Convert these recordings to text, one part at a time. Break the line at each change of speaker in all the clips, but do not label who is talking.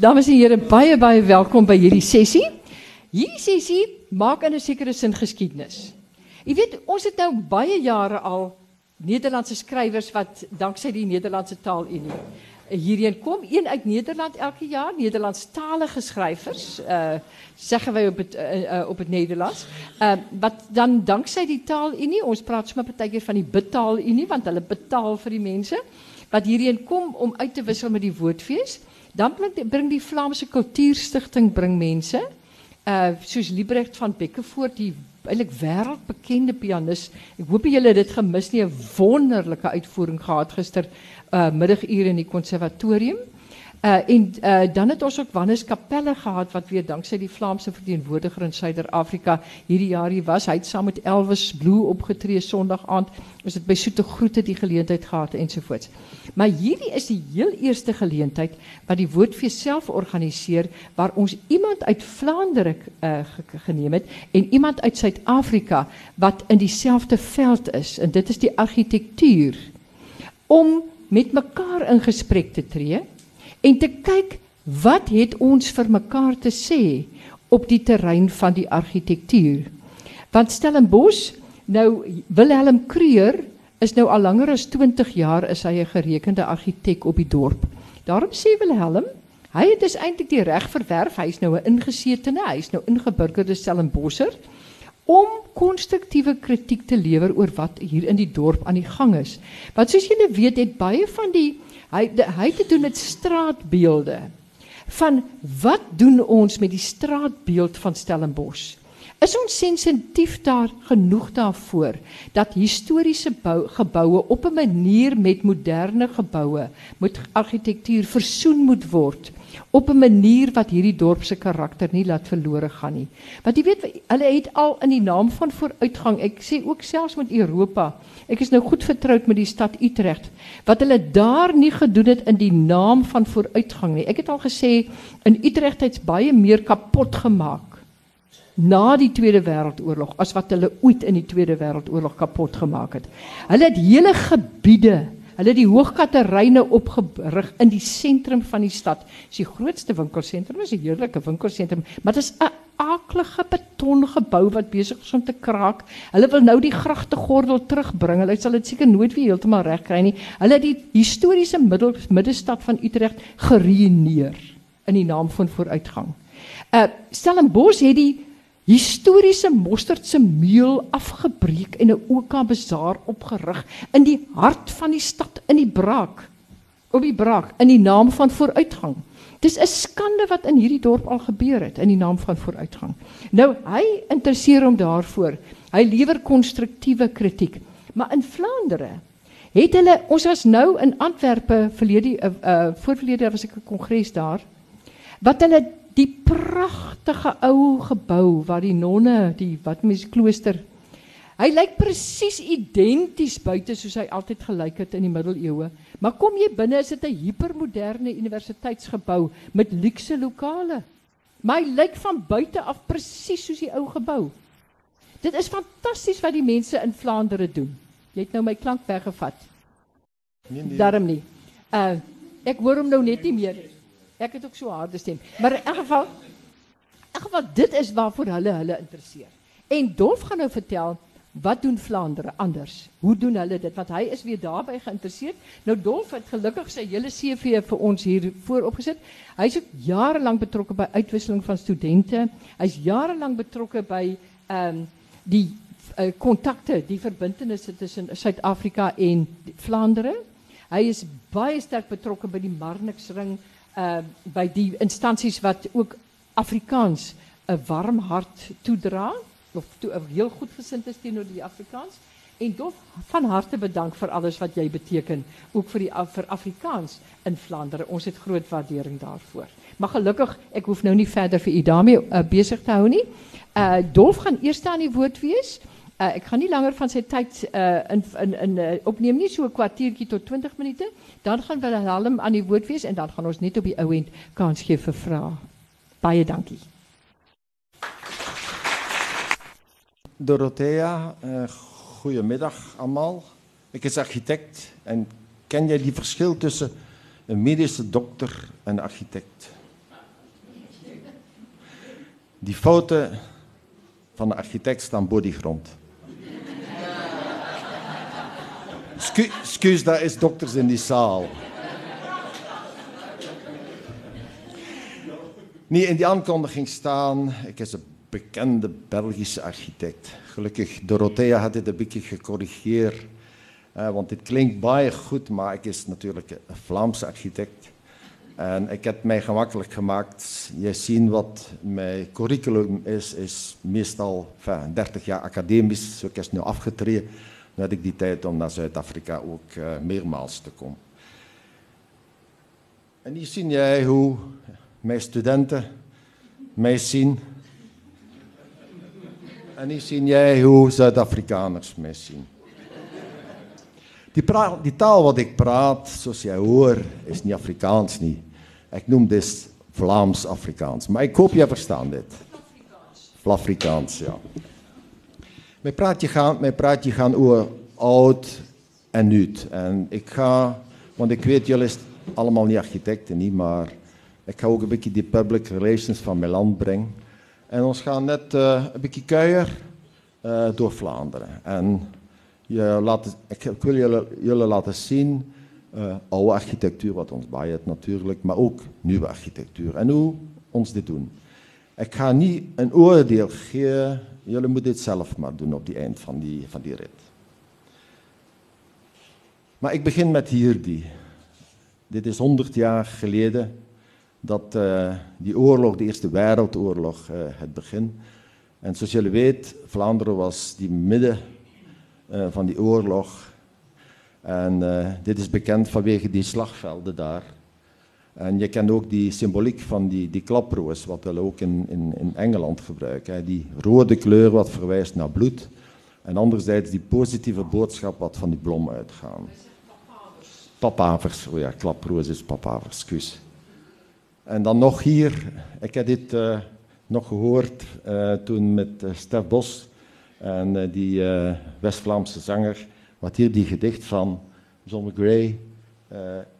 Dames en heren, baie baie welkom by hierdie sessie. Hierdie sessie maak in 'n sekere sin geskiedenis. Jy weet, ons het nou baie jare al Nederlandse skrywers wat danksy die Nederlandse Taalunie hierheen kom. Een uit Nederland elke jaar, Nederlandstalige schrijvers, uh, zeggen wij op het, uh, uh, op het Nederlands. Wat dan dankzij die taalunie, ons praat soms keer van die betaalunie, want hulle betaal voor die mensen, wat hierheen kom om uit te wisselen met die woordfeest. Dan brengt die Vlaamse Cultuurstichting bring mense, uh, soos Liebrecht van Bekkevoort, die eintlik wêreldbekende pianis. Ek hoop julle het dit gemis nie 'n wonderlike uitvoering gehad gister uh middaguur in die konservatorium. Uh en uh dan het ons ook Wannes Kapelle gehad wat weer danksy die Vlaamse verteenwoordiger in Suider-Afrika hierdie jaar hier was. Hy het saam met Elvis Blue opgetree Sondag aand. Ons het by Soete Groete die geleentheid gehad ensovoorts. Maar hierdie is die heel eerste geleentheid wat die Woordfees self organiseer waar ons iemand uit Vlaandere uh, geneem het en iemand uit Suid-Afrika wat in dieselfde veld is en dit is die argitektuur om met mekaar in gesprek te tree en te kyk wat het ons vir mekaar te sê op die terrein van die argitektuur. Want Stellenbosch, nou Wilhelm Kreur is nou al langer as 20 jaar is hy 'n gerekende argitek op die dorp. Daarom sê Wilhelm, hy het dus eintlik die reg verwerf, hy's nou 'n ingesetene, hy's nou ingeburgerde Stellenbosser om konstruktiewe kritiek te lewer oor wat hier in die dorp aan die gang is. Want soos julle weet, het baie van die Hy hy het te doen met straatbeelde. Van wat doen ons met die straatbeeld van Stellenbosch? Is ons sensitief daar genoeg daarvoor dat historiese bou, geboue op 'n manier met moderne geboue moet argitektuur versoen moet word? Op 'n manier wat hierdie dorp se karakter nie laat verlore gaan nie. Want jy weet hulle het al in die naam van vooruitgang, ek sê ook selfs met Europa. Ek is nou goed vertroud met die stad Utrecht wat hulle daar nie gedoen het in die naam van vooruitgang nie. Ek het al gesê in Utrecht het baie meer kapot gemaak na die Tweede Wêreldoorlog as wat hulle ooit in die Tweede Wêreldoorlog kapot gemaak het. Hulle het hele gebiede Hulle het die hoogkateryne opgerig in die sentrum van die stad. Dis die grootste winkelsentrum, is 'n heerlike winkelsentrum, maar dit is 'n aaklige betongebou wat besig is om te kraak. Hulle wil nou die gragtegordel terugbring. Hulle sal dit seker nooit weer heeltemal regkry nie. Hulle het die historiese middel middestad van Utrecht geruïneer in die naam van vooruitgang. Uh Stellenbosch het die historiese mosterdse meel afgebreek en 'n Oka bazaar opgerig in die hart van die stad in die braak op die braak in die naam van vooruitgang. Dis 'n skande wat in hierdie dorp al gebeur het in die naam van vooruitgang. Nou hy interesseer hom daarvoor. Hy lewer konstruktiewe kritiek. Maar in Vlaandere het hulle ons was nou in Antwerpe verlede uh, uh voorverlede was ek 'n kongres daar wat hulle die pragtige ou gebou waar die nonne, die wat mens klooster. Hy lyk presies identies buite soos hy altyd gelyk het in die middeleeue. Maar kom jy binne is dit 'n hipermoderne universiteitsgebou met luukse lokale. Maar hy lyk van buite af presies soos die ou gebou. Dit is fantasties wat die mense in Vlaandere doen. Jy het nou my klank weggevat. Nee nee. Daarom nie. Uh ek hoor hom nou net nie meer nie. Ek het ook so harde stem. Maar in elk geval dit is waarvoor hulle hulle interesseer. En Dolf gaan nou vertel wat doen Vlaandere anders? Hoe doen hulle dit? Want hy is weer daarbey geïnteresseerd. Nou Dolf het gelukkig sy hele CV vir ons hier vooropgesit. Hy's ook jare lank betrokke by uitwisseling van studente. Hy's jare lank betrokke by ehm um, die kontakte, uh, die verbintenisse tussen Suid-Afrika en Vlaandere. Hy is baie sterk betrokke by die Marnixring uh, by die instansies wat ook Afrikaans 'n warm hart toedra of toe, heel goed gesind is teenoor die Afrikaans en dof van harte bedank vir alles wat jy beteken ook vir die vir Afrikaans in Vlaandere. Ons het groot waardering daarvoor. Maar gelukkig ek hoef nou nie verder vir u daarmee uh, besig te hou nie. Uh Dolf gaan eers aan die woord wees. Uh, ek gaan nie langer van sy tyd uh, in in in uh, opneem nie so 'n kwartiertjie tot 20 minute. Dan gaan we Willem aan die woord en dan gaan ons net op die ou end kans gee vir vrae. Baie dankie.
Dorothea, goedemiddag allemaal. Ik is architect en ken jij die verschil tussen een medische dokter en architect? Die fouten van de architect staan bodygrond. Excuus, daar is dokters in die zaal. Nee, in die aankondiging staan, ik is een bekende Belgische architect. Gelukkig, Dorothea had dit een beetje gecorrigeerd. Uh, want dit klinkt baie goed, maar ik is natuurlijk een Vlaamse architect. En ik heb mij gemakkelijk gemaakt. Je ziet wat mijn curriculum is, is meestal 30 jaar academisch. Zo is nu afgetreden. Had ik die tijd om naar Zuid-Afrika ook uh, meermaals te komen. En hier zie jij hoe mijn studenten mij zien. En hier zie jij hoe Zuid-Afrikaners mij zien. Die, die, taal wat ik praat, zoals jij hoort, is niet Afrikaans niet. Ik noem dit Vlaams-Afrikaans. Maar ik hoop je verstaan dit. Vlafrikaans, ja. Mijn praatje gaan, mijn praatje gaan over oud en nu. En ik ga, want ik weet, jullie zijn allemaal niet architecten, niet, maar ik ga ook een beetje die public relations van mijn land brengen. En ons gaan net uh, een beetje kuier uh, door Vlaanderen. En je laat, ik, ik, wil jullie, jullie laten zien uh, oude architectuur, wat ons baait natuurlijk, maar ook nieuwe architectuur. En hoe ons dit doen. Ik ga niet een oordeel geven, jullie moeten dit zelf maar doen op die eind van die, van die rit. Maar ik begin met hierdie. Dit is 100 jaar geleden dat uh, die oorlog, de Eerste Wereldoorlog, uh, het begin. En zoals jullie weten, Vlaanderen was die midden uh, van die oorlog. En dit is bekend vanwege die slagvelden daar. En je kent ook die symboliek van die, die klaproos, wat we ook in, in, in Engeland gebruiken. Die rode kleur wat verwijst naar bloed. En anderzijds die positieve boodschap wat van die blom uitgaan. Papavers, oh ja, klaproos is papavers, excuus. En dan nog hier, ik heb dit uh, nog gehoord uh, toen met uh, Stef Bos en die West-Vlaamse zanger, wat hier die gedicht van John Gray,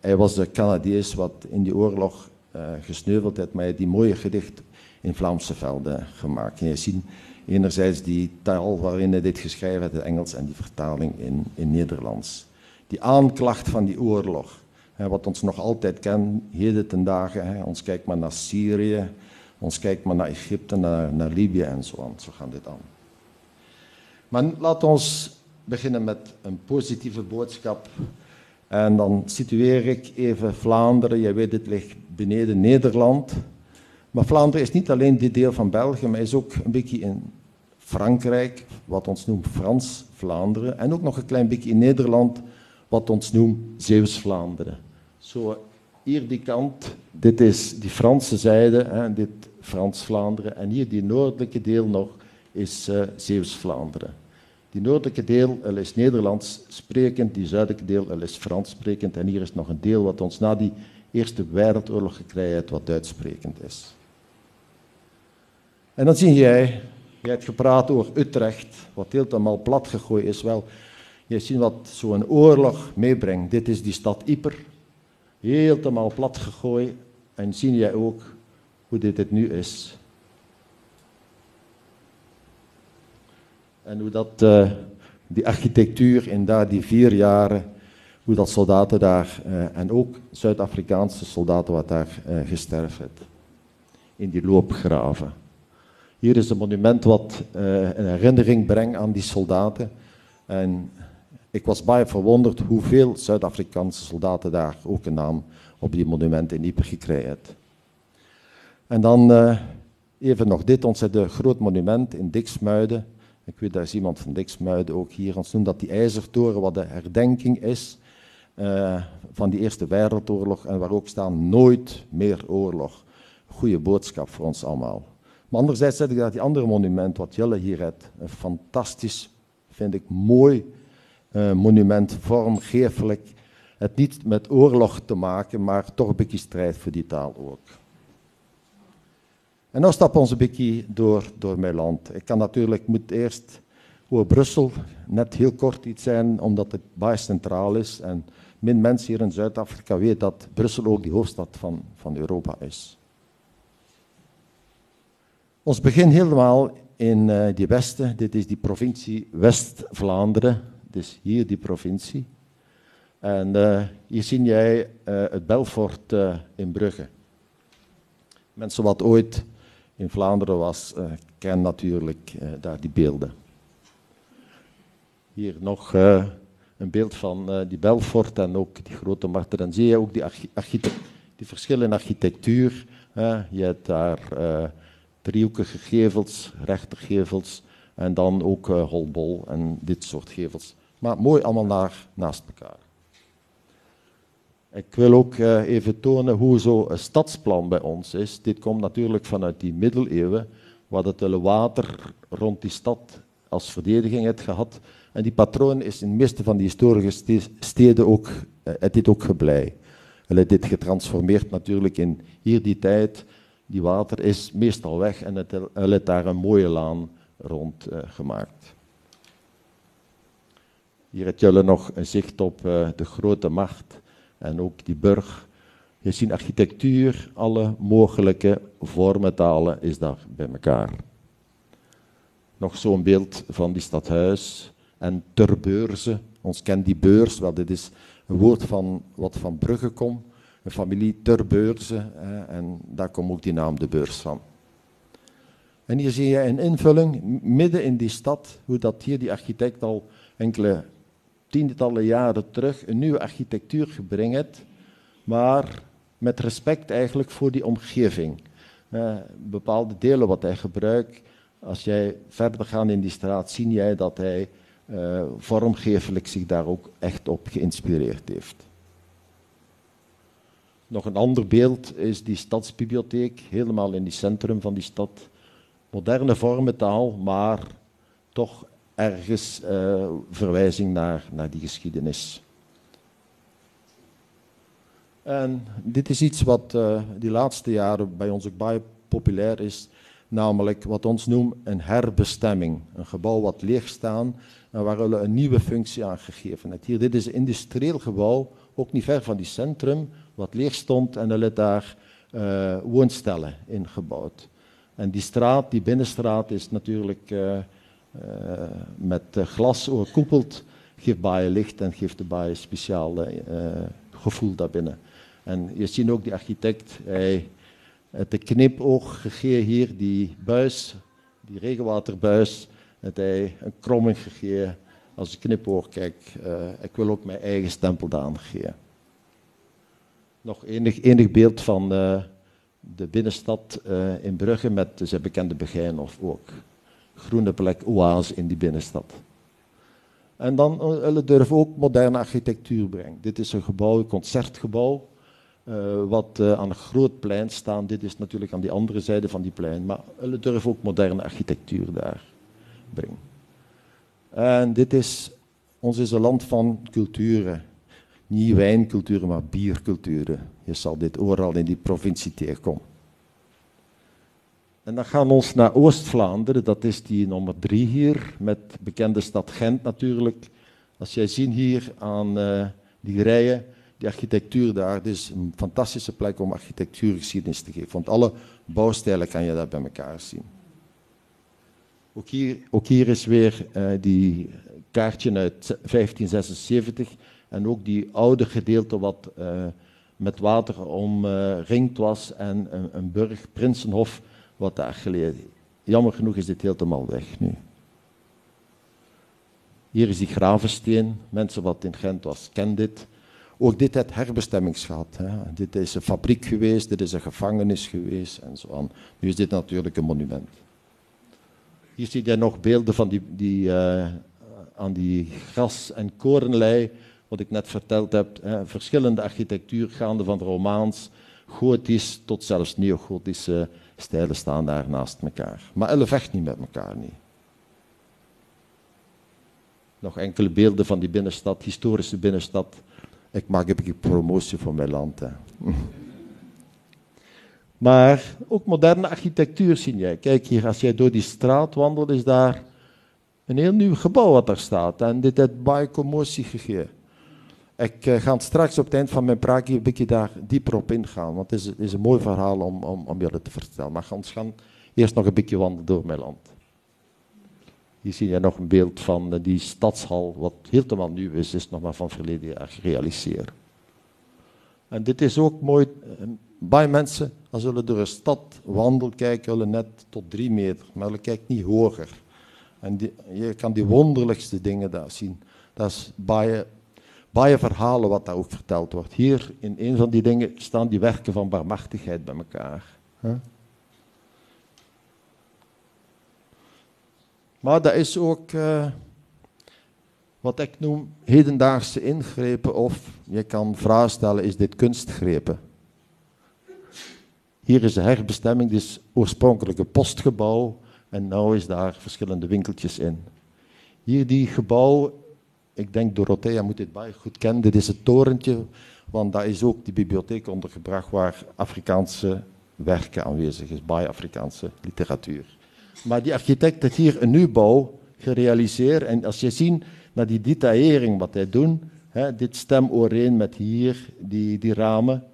hij was de Canadees wat in die oorlog gesneuveld heeft, maar hij die mooie gedicht in Vlaamse velden gemaakt. En je ziet enerzijds die taal waarin hij dit geschreven heeft, het Engels, en die vertaling in, in Nederlands. Die aanklacht van die oorlog wat ons nog altijd kent, heden ten dagen. Ons kijkt maar naar Syrië, ons kijkt maar naar Egypte, naar, naar Libië en zo aan. Zo gaan dit aan. Maar laten we beginnen met een positieve boodschap. En dan situeer ik even Vlaanderen. Je weet, het ligt beneden Nederland. Maar Vlaanderen is niet alleen dit deel van België, maar is ook een beetje in Frankrijk, wat ons noemt Frans-Vlaanderen. En ook nog een klein beetje in Nederland, wat ons noemt Zeeuws-Vlaanderen. Zo, hier die kant, dit is die Franse zijde, hè, dit Frans-Vlaanderen. En hier die noordelijke deel nog is uh, Zeeuws-Vlaanderen. Die noordelijke deel is Nederlands sprekend, die zuidelijke deel is Frans sprekend. En hier is nog een deel wat ons na die Eerste Wereldoorlog gekregen heeft, wat Duits sprekend is. En dan zie jij, je hebt gepraat over Utrecht, wat helemaal plat gegooid is. Wel, je ziet wat zo'n oorlog meebrengt. Dit is die stad Yper, helemaal plat gegooid. En zie jij ook hoe dit het nu is. En hoe dat, uh, die architectuur in daar die vier jaren, hoe dat soldaten daar, uh, en ook Zuid-Afrikaanse soldaten wat daar uh, gesterfd In die loopgraven. Hier is een monument wat een herinnering brengt aan die soldaten. En ik was bij verwonderd hoeveel Zuid-Afrikaanse soldaten daar ook een naam op die monumenten in Ypres gekregen hebben. En dan even nog dit, ons groot monument in Diksmuiden. Ik weet, is iemand van Diksmuiden ook hier. Ons noemt dat die ijzertoren, wat de herdenking is uh, van die Eerste Wereldoorlog. En waar ook staan, nooit meer oorlog. Goede boodschap voor ons allemaal. Maar anderzijds zet ik dat die andere monument, wat jullie hier hebben, een fantastisch, vind ik, mooi uh, monument, vormgeeflijk. Het niet met oorlog te maken, maar toch een strijd voor die taal ook. En dan ons een beetje door, door mijn land. Ik kan natuurlijk, moet eerst over Brussel net heel kort iets zijn, omdat het baie centraal is. En min mensen hier in Zuid-Afrika weten dat Brussel ook de hoofdstad van, van Europa is. Ons begin helemaal in uh, die westen. Dit is die provincie West-Vlaanderen. Dus hier die provincie. En uh, hier zie jij uh, het Belfort in Brugge. Mensen wat ooit in Vlaanderen was, kennen natuurlijk daar die beelden. Hier nog een beeld van die Belfort en ook die grote marter. En zie je ook die, die verschillen in architectuur. je hebt daar driehoekige gevels, rechtergevels en dan ook uh, holbol en dit soort gevels. Maar mooi allemaal naast elkaar. Ik wil ook uh, even tonen hoe zo'n stadsplan bij ons is. Dit komt natuurlijk vanuit die middeleeuwen, waar het water rond die stad als verdediging heeft gehad. En die patroon is in de meeste van die historische steden ook, uh, het dit ook geblei. Het dit getransformeerd natuurlijk in hier die tijd die water is meestal weg en het, heeft daar een mooie laan rond uh, gemaakt. Hier heb jullie nog een zicht op de grote macht en ook die burg. Je ziet architectuur, alle mogelijke vormen, is daar bij elkaar. Nog zo'n beeld van die stadhuis en ter beurze. Ons kent die beurs, wel dit is een woord van, wat van Brugge komt een familie ter beurze. en daar komt ook die naam de beurs van. En hier zie je een invulling midden in die stad, hoe dat hier die architect al enkele tientallen jaren terug een nieuwe architectuur gebrengt, maar met respect eigenlijk voor die omgeving. Uh, bepaalde delen wat hij gebruikt, als jij verder gaat in die straat, zie jij dat hij uh, vormgevelijk zich daar ook echt op geïnspireerd heeft. Nog een ander beeld is die stadsbibliotheek, helemaal in het centrum van die stad. Moderne vormentaal, maar toch ergens uh, verwijzing naar, naar die geschiedenis. En dit is iets wat uh, die laatste jaren bij ons ook bij populair is, namelijk wat ons noemt een herbestemming. Een gebouw wat leeg staat en waar we een nieuwe functie aan gegeven hebben. Dit is een industrieel gebouw, ook niet ver van die centrum, wat leeg stond en er daar uh, woonstellen ingebouwd. En die straat, die binnenstraat, is natuurlijk met glas overkoepeld, geeft baaien licht en geeft de baaien speciaal gevoel daarbinnen. En je ziet ook die architect, hij heeft de knipoog gegeven hier, die buis, die regenwaterbuis, dat hij een kromming gegeven. Als ik knipoog kijk, ik wil ook mijn eigen stempel daar geven. Nog enig, enig beeld van de binnenstad in Brugge met zijn bekende begijn of ook groene plek, oase in die binnenstad. En dan uh, durven ook moderne architectuur brengen. Dit is een gebouw, een concertgebouw, wat aan een groot plein staat. Dit is natuurlijk aan die andere zijde van die plein, maar we durven ook moderne architectuur daar brengen. En dit is, ons is een land van culturen niet wijnculturen, maar bierculturen. Je zal dit overal in die provincie tegenkomen. En dan gaan we ons naar Oost-Vlaanderen, dat is die nummer drie hier, met bekende stad Gent natuurlijk. Als jij ziet hier aan uh, die rijen, die architectuur daar, dit is een fantastische plek om architectuurgeschiedenis te geven. Want alle bouwstijlen kan je daar bij elkaar zien. Ook hier, ook hier is weer uh, die kaartje uit 1576 en ook die oude gedeelte wat uh, met water omringd was en een, een burg, Prinsenhof, wat daar geleden. Jammer genoeg is dit helemaal weg nu. Hier is die gravensteen. Mensen wat in Gent was, kennen dit. Ook dit heeft herbestemmingsgehad. Dit is een fabriek geweest, dit is een gevangenis geweest en zo aan. Nu is dit natuurlijk een monument. Hier zie je nog beelden van die, die uh, aan die gras- en korenlei wat ik net verteld heb, hè, verschillende architectuur gaande van Romaans, gotisch tot zelfs neogotische stijlen staan daar naast elkaar. Maar elle vecht niet met elkaar niet. Nog enkele beelden van die binnenstad, historische binnenstad. Ik maak een promotie voor mijn land. Hè. Maar ook moderne architectuur zie jij. Kijk hier, als jij door die straat wandelt, is daar een heel nieuw gebouw wat daar staat. En dit heeft bij commotie gegeven. Ik uh, ga straks op het eind van mijn praat een beetje daar dieper op ingaan, want het is, is een mooi verhaal om, om, om jullie te vertellen. Maar ons gaan eerst nog een beetje wandelen door mijn land. Hier zie je nog een beeld van die stadshal, wat helemaal nieuw is, is nog maar van verleden jaar gerealiseerd. En dit is ook mooi, bij mensen, als zullen door een stad wandelen, kijken zullen net tot drie meter, maar ze kijkt niet hoger. En je kan die wonderlijkste dingen daar zien. Dat is bij, bij verhalen wat daar ook verteld wordt. Hier in een van die dingen staan die werken van barmachtigheid bij elkaar. Maar dat is ook uh, wat ik noem hedendaagse ingrepen of je kan vragen stellen, is dit kunstgrepen? Hier is de herbestemming, dit is oorspronkelijk een postgebouw en nu is daar verschillende winkeltjes in. Hier die gebouw, ik denk Dorothea moet dit bij goed kennen, dit is het torentje, want daar is ook die bibliotheek ondergebracht waar Afrikaanse werken aanwezig is, bij Afrikaanse literatuur. Maar die architect heeft hier een nieuwbouw gerealiseerd en als je ziet naar die detaillering wat hij doet, hè, dit stem overeen met hier die, die ramen.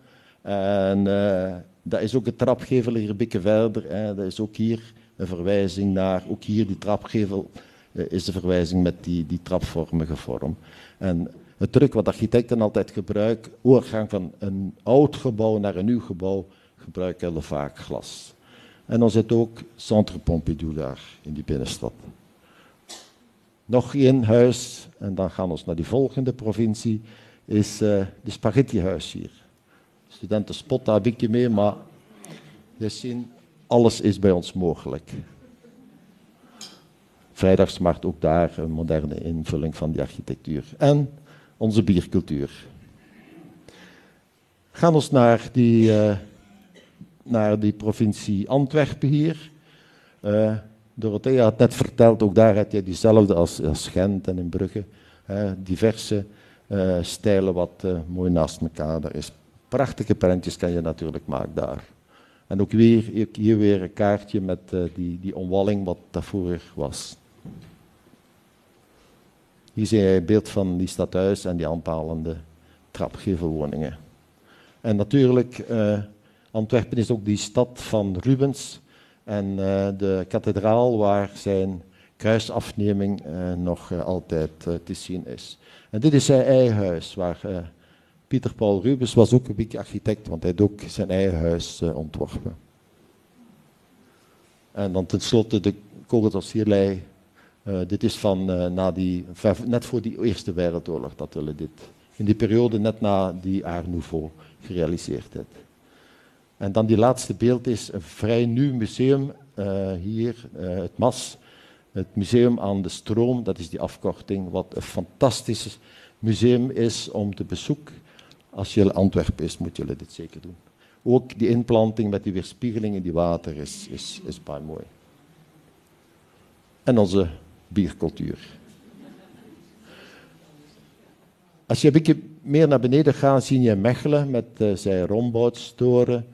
En uh, dat is ook een trapgevel hier een beetje verder, hè, dat is ook hier een verwijzing naar, ook hier die trapgevel is de verwijzing met die, die trapvormige vorm. En het truc wat architecten altijd gebruiken, overgang van een oud gebouw naar een nieuw gebouw, gebruiken heel vaak glas. En dan zit ook Centre Pompidou daar in die binnenstad. Nog één huis, en dan gaan we naar die volgende provincie, is uh, de spaghettihuis hier. Studenten spotten daar een beetje mee, maar je ziet, alles is bij ons mogelijk. Vrijdagsmarkt ook daar een moderne invulling van die architectuur. En onze biercultuur. Gaan we naar die, uh, naar die provincie Antwerpen hier. Uh, Dorothea had net verteld, ook daar had je diezelfde als, als Gent en in Brugge. Diverse uh, stijlen wat mooi naast elkaar. Er is prachtige prentjes kan je natuurlijk maken daar. En ook weer, hier weer een kaartje met die, die omwalling wat daarvoor was. Hier zie je een beeld van die stadhuis en die aanpalende trapgevelwoningen. En natuurlijk, uh, Antwerpen is ook die stad van Rubens en uh, de kathedraal waar zijn kruisafneming nog altijd te zien is. En dit is zijn eigen huis, waar Pieter Paul Rubens was ook een beetje architect, want hij had ook zijn eigen huis ontworpen. En dan tenslotte de Kogeldossierlei. Uh, dit is van uh, na die, net voor die Eerste Wereldoorlog dat we dit. In die periode net na die Art Nouveau gerealiseerd heeft. En dan die laatste beeld is een vrij nieuw museum hier, het MAS. Het museum aan de stroom, dat is die afkorting, wat een fantastisch museum is om te bezoeken. Als je Antwerpen is, moet je dit zeker doen. Ook die inplanting met die weerspiegeling in die water is, is, is paar mooi. En onze biercultuur. Als je een beetje meer naar beneden gaat, zie je Mechelen met uh, zijn rombouwstoren.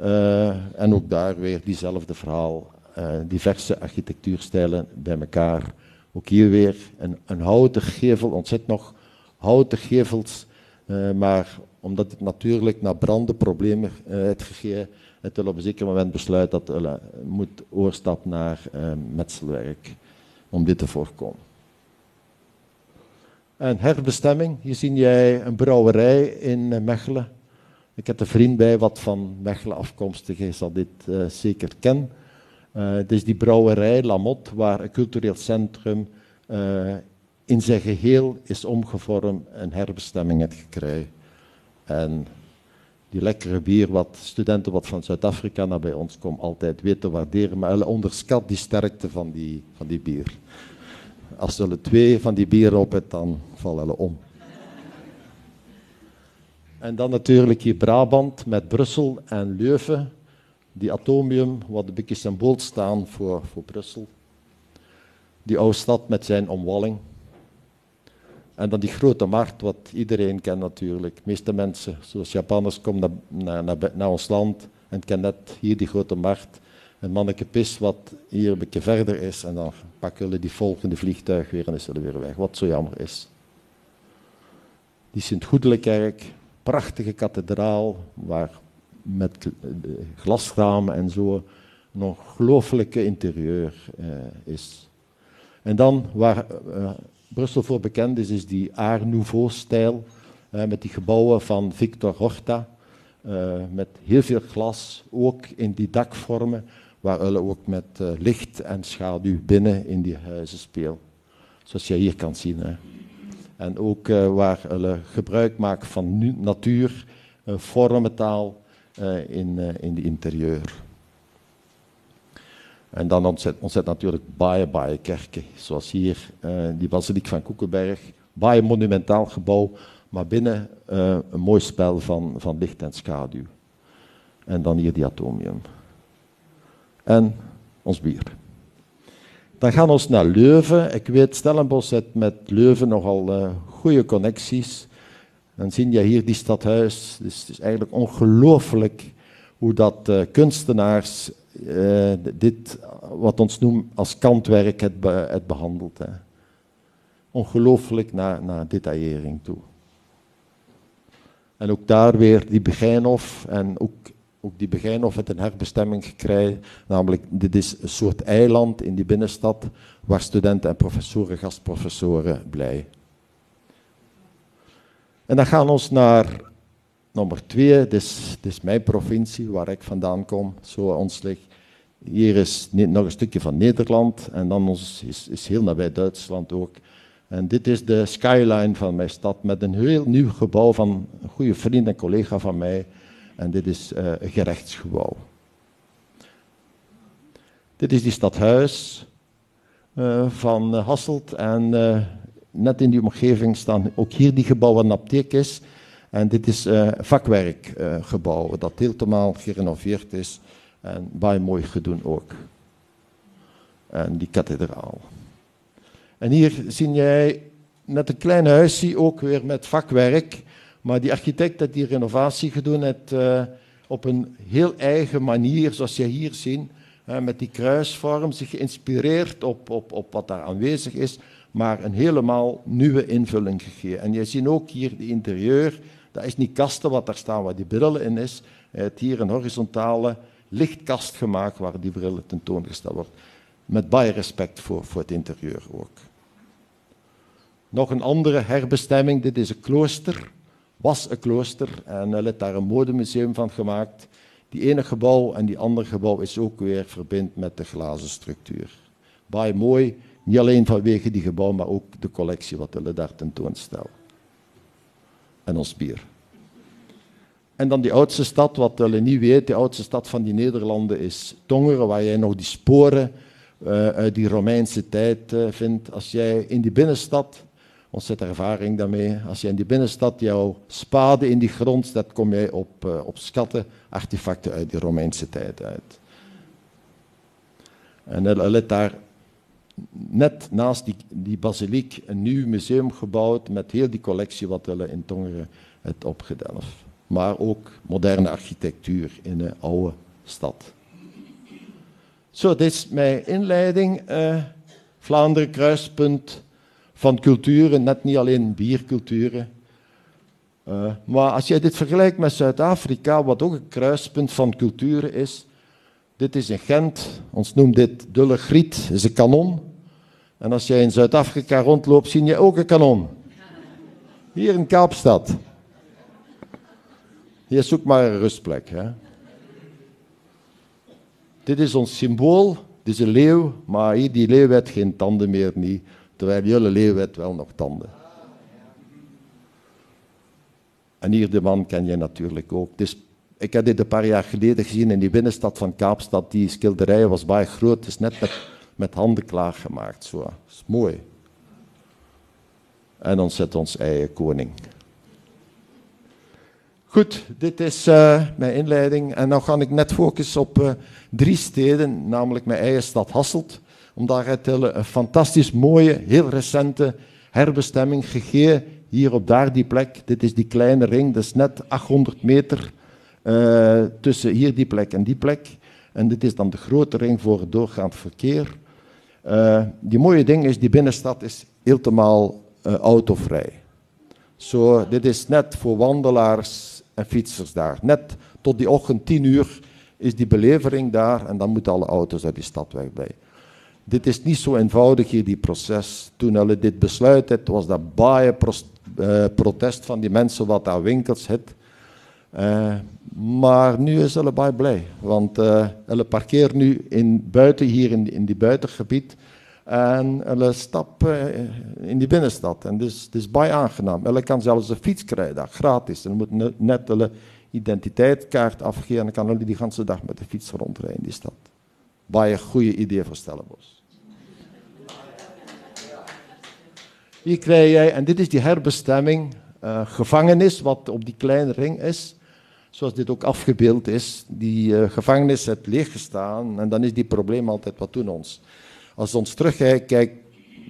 Uh, en ook daar weer diezelfde verhaal. Uh, diverse architectuurstijlen bij elkaar. Ook hier weer een, een houten gevel, ontzettend nog houten gevels maar omdat het natuurlijk naar branden problemen heeft gegeven, het op een zeker moment besluit dat het moet oorstap naar metselwerk om dit te voorkomen. En herbestemming, hier zie jij een brouwerij in Mechelen. Ik heb een vriend bij wat van Mechelen afkomstig is, zal dit zeker kennen. het is die brouwerij Lamotte, waar een cultureel centrum in zijn geheel is omgevormd en herbestemming heeft gekregen. En die lekkere bier, wat studenten wat van Zuid-Afrika naar bij ons komen, altijd weten waarderen, maar ze onderschat die sterkte van die, van die bier. Als ze twee van die bieren op hebben, dan vallen ze om. En dan natuurlijk hier Brabant met Brussel en Leuven, die atomium, wat een beetje symbool staan voor, voor Brussel. Die oude stad met zijn omwalling. En dan die grote markt, wat iedereen kent natuurlijk. De meeste mensen, zoals Japanners, komen naar, naar, naar, ons land en kennen net hier die grote markt. Een manneke pis wat hier een beetje verder is en dan pakken jullie die volgende vliegtuig weer en is er weer weg. Wat zo jammer is. Die Sint-Goedelenkerk, prachtige kathedraal, waar met glasramen en zo, een ongelooflijke interieur is. En dan waar Brussel voor bekend is, is die Art Nouveau-stijl, met die gebouwen van Victor Horta, met heel veel glas, ook in die dakvormen, waar we ook met licht en schaduw binnen in die huizen spelen. Zoals je hier kan zien. Hè. En ook waar we gebruik maken van natuur, vormentaal in, in de interieur. En dan ontzet, natuurlijk baie, baie kerken. Zoals hier die basiliek van Koekenberg. Baie monumentaal gebouw, maar binnen een mooi spel van, van licht en schaduw. En dan hier die atomium. En ons bier. Dan gaan we naar Leuven. Ik weet, Stellenbosch heeft met Leuven nogal uh, goede connecties. Dan zie je hier die stadhuis. Dus het is eigenlijk ongelooflijk hoe dat kunstenaars uh, dit, wat ons noemt als kantwerk, het, be het behandeld. Hè. Ongelooflijk naar, naar detaillering toe. En ook daar weer die Begijnhof en ook ook die Begijnhof heeft een herbestemming gekregen. Namelijk, dit is een soort eiland in die binnenstad waar studenten en professoren, gastprofessoren blijven. En dan gaan we ons naar nummer twee. Dit is, dit is mijn provincie waar ik vandaan kom, zo ons ligt. Hier is nog een stukje van Nederland en dan is, is heel nabij Duitsland ook. En dit is de skyline van mijn stad met een heel nieuw gebouw van een goede vriend en collega van mij. En dit is uh, een gerechtsgebouw. Dit is die stadhuis uh, van uh, Hasselt. En net in die omgeving staan ook hier die gebouwen een is. En dit is vakwerkgebouw dat helemaal gerenoveerd is. En bij mooi gedaan ook. En die kathedraal. En hier zie jij net een klein huisje, ook weer met vakwerk. Maar die architect heeft die renovatie gedaan het, uh, op een heel eigen manier, zoals je hier ziet, met die kruisvorm, zich geïnspireerd op, op, op wat daar aanwezig is, maar een helemaal nieuwe invulling gegeven. En je ziet ook hier de interieur, dat is niet kasten wat daar staan, waar die brillen in is. Heeft hier een horizontale lichtkast gemaakt waar die brillen tentoongesteld wordt. Met baie respect voor, voor het interieur ook. Nog een andere herbestemming, dit is een klooster was een klooster en hij heeft daar een modemuseum van gemaakt. Die ene gebouw en die andere gebouw is ook weer verbind met de glazen structuur. Baie mooi, niet alleen vanwege die gebouw, maar ook de collectie wat we daar tentoonstellen. En ons bier. En dan die oudste stad, wat we niet weten, de oudste stad van die Nederlanden is Tongeren, waar jij nog die sporen uh, uit die Romeinse tijd uh, vindt. Als jij in die binnenstad ontzettend ervaring daarmee. Als je in die binnenstad jouw spade in die grond zet, kom je op, uh, op schatten, artefacten uit die Romeinse tijd uit. En ligt daar net naast die, die basiliek een nieuw museum gebouwd met heel die collectie wat we in Tongeren het opgedelft. Maar ook moderne architectuur in een oude stad. Zo, dit is mijn inleiding. Uh, Vlaanderen kruispunt van culturen, net niet alleen bierculturen. Uh, maar als je dit vergelijkt met Zuid-Afrika, wat ook een kruispunt van culturen is, dit is in Gent, ons noemt dit Dulle Griet, is een kanon. En als jij in Zuid-Afrika rondloopt, zie je ook een kanon. Hier in Kaapstad. Hier zoek maar een rustplek. Hè. Dit is ons symbool, dit is een leeuw, maar hier, die leeuw heeft geen tanden meer, niet. Terwijl jullie leeuw wel nog tanden. En hier de man ken je natuurlijk ook. Ik heb dit een paar jaar geleden gezien in die binnenstad van Kaapstad. Die schilderij was baie groot. Het is net met, met handen klaargemaakt. Zo. Dat is mooi. En dan zet ons eigen koning. Goed, dit is uh, mijn inleiding. En nu ga ik net focussen op uh, drie steden, namelijk mijn eigen stad Hasselt om daar een fantastisch mooie, heel recente herbestemming gegeven. Hier op daar die plek. Dit is die kleine ring, dat is net 800 meter uh, tussen hier die plek en die plek. En dit is dan de grote ring voor het doorgaand verkeer. Die mooie ding is, die binnenstad is helemaal autovrij. Zo, dit is net voor wandelaars en fietsers daar. Net tot die ochtend 10 uur is die belevering daar en dan moeten alle auto's uit die stad wegblijven. Dit is niet zo eenvoudig hier, die proces. Toen hulle dit besluit het, was dat baie uh, protest van die mensen wat daar winkels het. Uh, maar nu is hulle baie blij, want uh, hulle parkeren nu in, buiten hier in, in die buitengebied en hulle stappen in die binnenstad. En dus het is baie aangenaam. Hulle kan zelfs een fiets krijgen, daar, gratis. En moet net hulle identiteitskaart afgeven en kan hulle die hele dag met de fiets rondrijden in die stad. Baie goede idee voor Stellenbosch. Hier krijg jij, en dit is die herbestemming, uh, gevangenis, wat op die kleine ring is. Zoals dit ook afgebeeld is. Die uh, gevangenis heeft leeggestaan en dan is die probleem altijd, wat doen ons? Als we ons terugkijken, kijk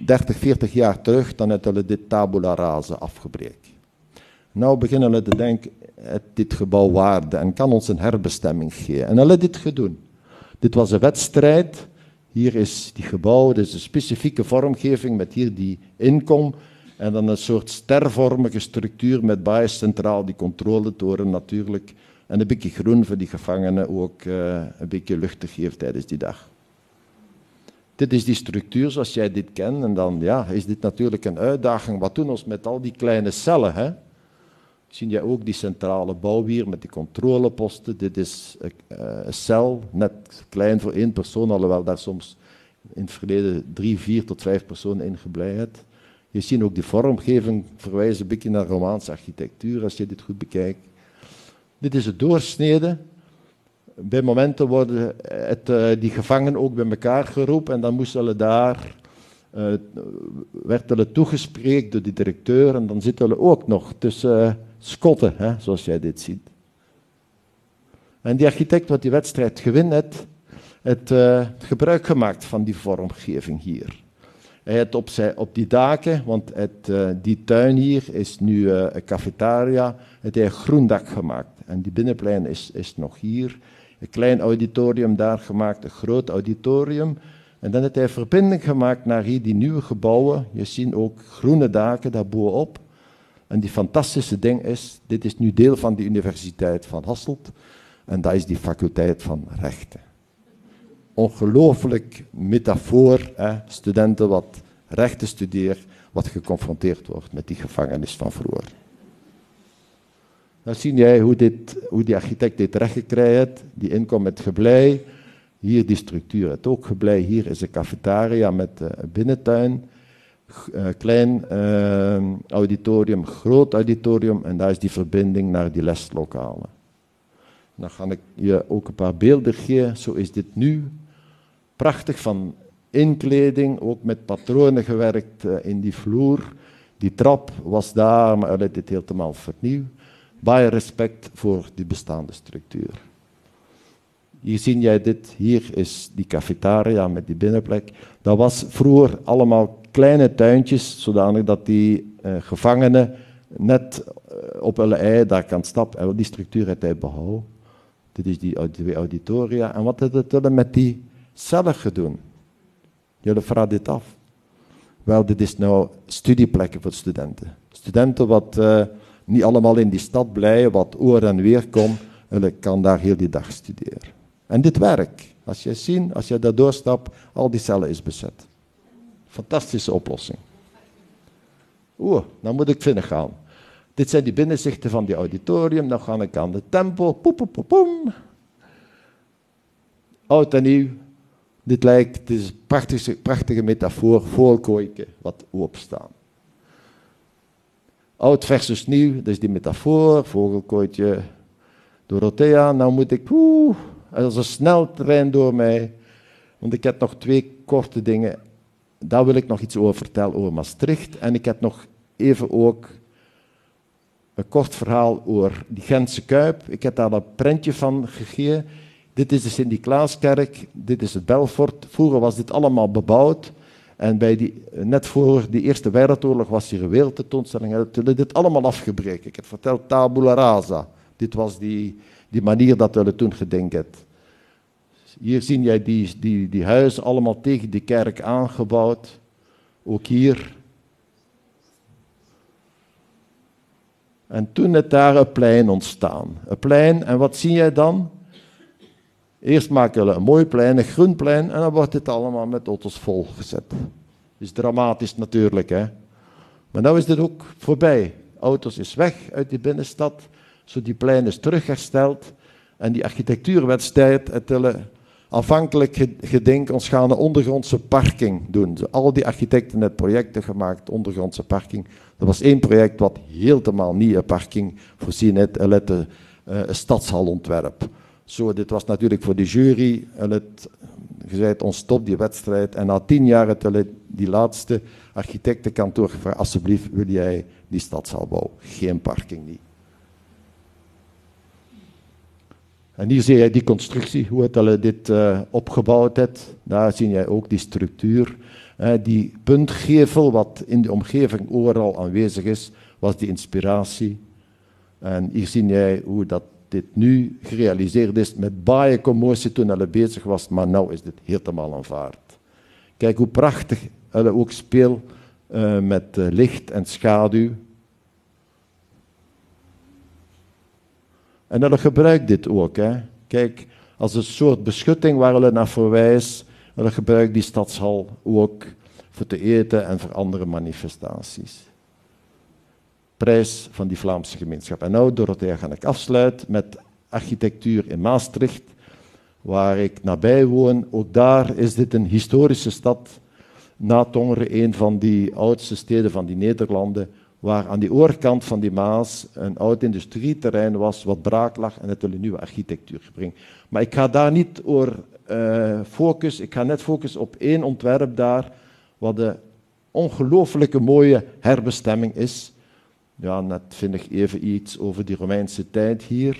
30, 40 jaar terug, dan hebben we dit tabula rasa afgebreken. Nou beginnen we te denken, dit gebouw waarde en kan ons een herbestemming geven. En hebben dit gedaan. Dit was een wedstrijd hier is die gebouw, dus een specifieke vormgeving met hier die inkom. En dan een soort stervormige structuur met baie centraal die controletoren natuurlijk. En een beetje groen voor die gevangenen ook uh, een beetje lucht te geven tijdens die dag. Dit is die structuur zoals jij dit kent. En dan ja, is dit natuurlijk een uitdaging. Wat doen we met al die kleine cellen? Hè? Zie je ook die centrale bouw hier met die controleposten. Dit is een, eh, een cel, net klein voor één persoon, alhoewel daar soms in het verleden drie, vier tot vijf personen in gebleid. Je ziet ook die vormgeving verwijzen een beetje naar Romaanse architectuur als je dit goed bekijkt. Dit is het doorsnede. Bij momenten worden het, uh, die gevangenen ook bij elkaar geroepen en dan moesten ze daar uh, werd toegespreekt door die directeur en dan zitten we ook nog tussen schotten, hè, zoals jij dit ziet. En die architect wat die wedstrijd gewin heeft, het uh, gebruik gemaakt van die vormgeving hier. Hij heeft op, op die daken, want het, die tuin hier is nu een cafetaria, het heeft groen dak gemaakt. En die binnenplein is, is nog hier. Een klein auditorium daar gemaakt, een groot auditorium. En dan heeft hij verbinding gemaakt naar hier die nieuwe gebouwen. Je ziet ook groene daken daarbovenop. En die fantastische ding is, dit is nu deel van de Universiteit van Hasselt. En dat is die faculteit van rechten. Ongelooflijk metafoor, hè? studenten wat rechten studeren, wat geconfronteerd wordt met die gevangenis van vroeger. Dan zie jij hoe, dit, hoe die architect dit rechtgekregen heeft. Die inkomt met geblei. Hier die structuur het ook geblei. Hier is een cafetaria met een binnentuin. Uh, klein uh, auditorium, groot auditorium en daar is die verbinding naar die leslokalen. Dan ga ik je ook een paar beelden geven. Zo is dit nu. Prachtig van inkleding, ook met patronen gewerkt uh, in die vloer. Die trap was daar, maar hij dit helemaal vernieuwd. Baie respect voor die bestaande structuur. Hier zie jij dit, hier is die cafetaria met die binnenplek. Dat was vroeger allemaal kleine tuintjes, zodanig dat die uh, gevangenen net uh, op hun ei daar kan stappen. En die structuur heeft hij behouden. Dit is die auditoria. En wat heeft het met die cellen gedaan? Jullie vragen dit af. Wel, dit is nou studieplekken voor studenten. Studenten wat uh, niet allemaal in die stad blijven, wat oor en weer komt, hulle kan daar heel die dag studeren. En dit werkt. Als je ziet, als je daar doorstapt, al die cellen is bezet. Fantastische oplossing. Oeh, dan moet ik vinden gaan. Dit zijn die binnenzichten van die auditorium. Dan ga ik aan de tempel. Poep, poep, poep, poem. Oud en nieuw. Dit lijkt, het is een prachtige, prachtige metafoor, vogelkooiken wat opstaan. Oud versus nieuw, dat is die metafoor, vogelkooitje, Dorothea. Nou moet ik, oeh, als een sneltrein door mij. Want ik heb nog twee korte dingen daar wil ik nog iets over vertellen, over Maastricht. En ik heb nog even ook een kort verhaal over die Gentse Kuip. Ik heb daar een prentje van gegeven. Dit is de Sint-Niklaaskerk, dit is het Belfort. Vroeger was dit allemaal bebouwd. En bij die, net voor de Eerste Wereldoorlog was hier een wereldtentoonstelling. En dit allemaal afgebreken. Ik heb verteld tabula rasa. Dit was die, die manier dat we toen gedenkt hebben. Hier zie jij die, die, die huizen allemaal tegen de kerk aangebouwd. Ook hier. En toen is daar een plein ontstaan. Een plein, en wat zie jij dan? Eerst maken we een mooi plein, een groen plein, en dan wordt het allemaal met auto's volgezet. Dat is dramatisch natuurlijk, hè. Maar nu is dit ook voorbij. Auto's is weg uit die binnenstad, zo die plein is terughersteld. En die architectuurwedstrijd, het afhankelijk gedenk, ons gaan een ondergrondse parking doen. Al die architecten hebben projecten gemaakt, ondergrondse parking. Er was één project wat helemaal niet een parking voorzien heeft, het uh, een stadshalontwerp. Zo, dit was natuurlijk voor de jury, het, gezegd, ons stop die wedstrijd. En na tien jaar het die laatste architectenkantoor gevraagd, alsjeblieft wil jij die stadshal bouwen. Geen parking niet. En hier zie je die constructie, hoe het dit uh, opgebouwd heeft. Daar zie je ook die structuur. Uh, die puntgevel, wat in de omgeving overal aanwezig is, was die inspiratie. En hier zie je hoe dat dit nu gerealiseerd is met baie commotie toen hij bezig was, maar nu is dit helemaal aanvaard. Kijk hoe prachtig hij ook speelt uh, met uh, licht en schaduw. En dan gebruikt dit ook. Hè. Kijk, als een soort beschutting waar we naar verwijst, dan gebruikt die stadshal ook voor te eten en voor andere manifestaties. Prijs van die Vlaamse gemeenschap. En nou, Dorothea, ga ik afsluiten met architectuur in Maastricht, waar ik nabij woon. Ook daar is dit een historische stad. Na Tongeren, een van die oudste steden van die Nederlanden, waar aan die oorkant van die Maas een oud industrieterrein was wat braak lag en het een nieuwe architectuur brengen. Maar ik ga daar niet over uh, focus, ik ga net focussen op één ontwerp daar, wat een ongelooflijke mooie herbestemming is. Ja, net vind ik even iets over die Romeinse tijd hier.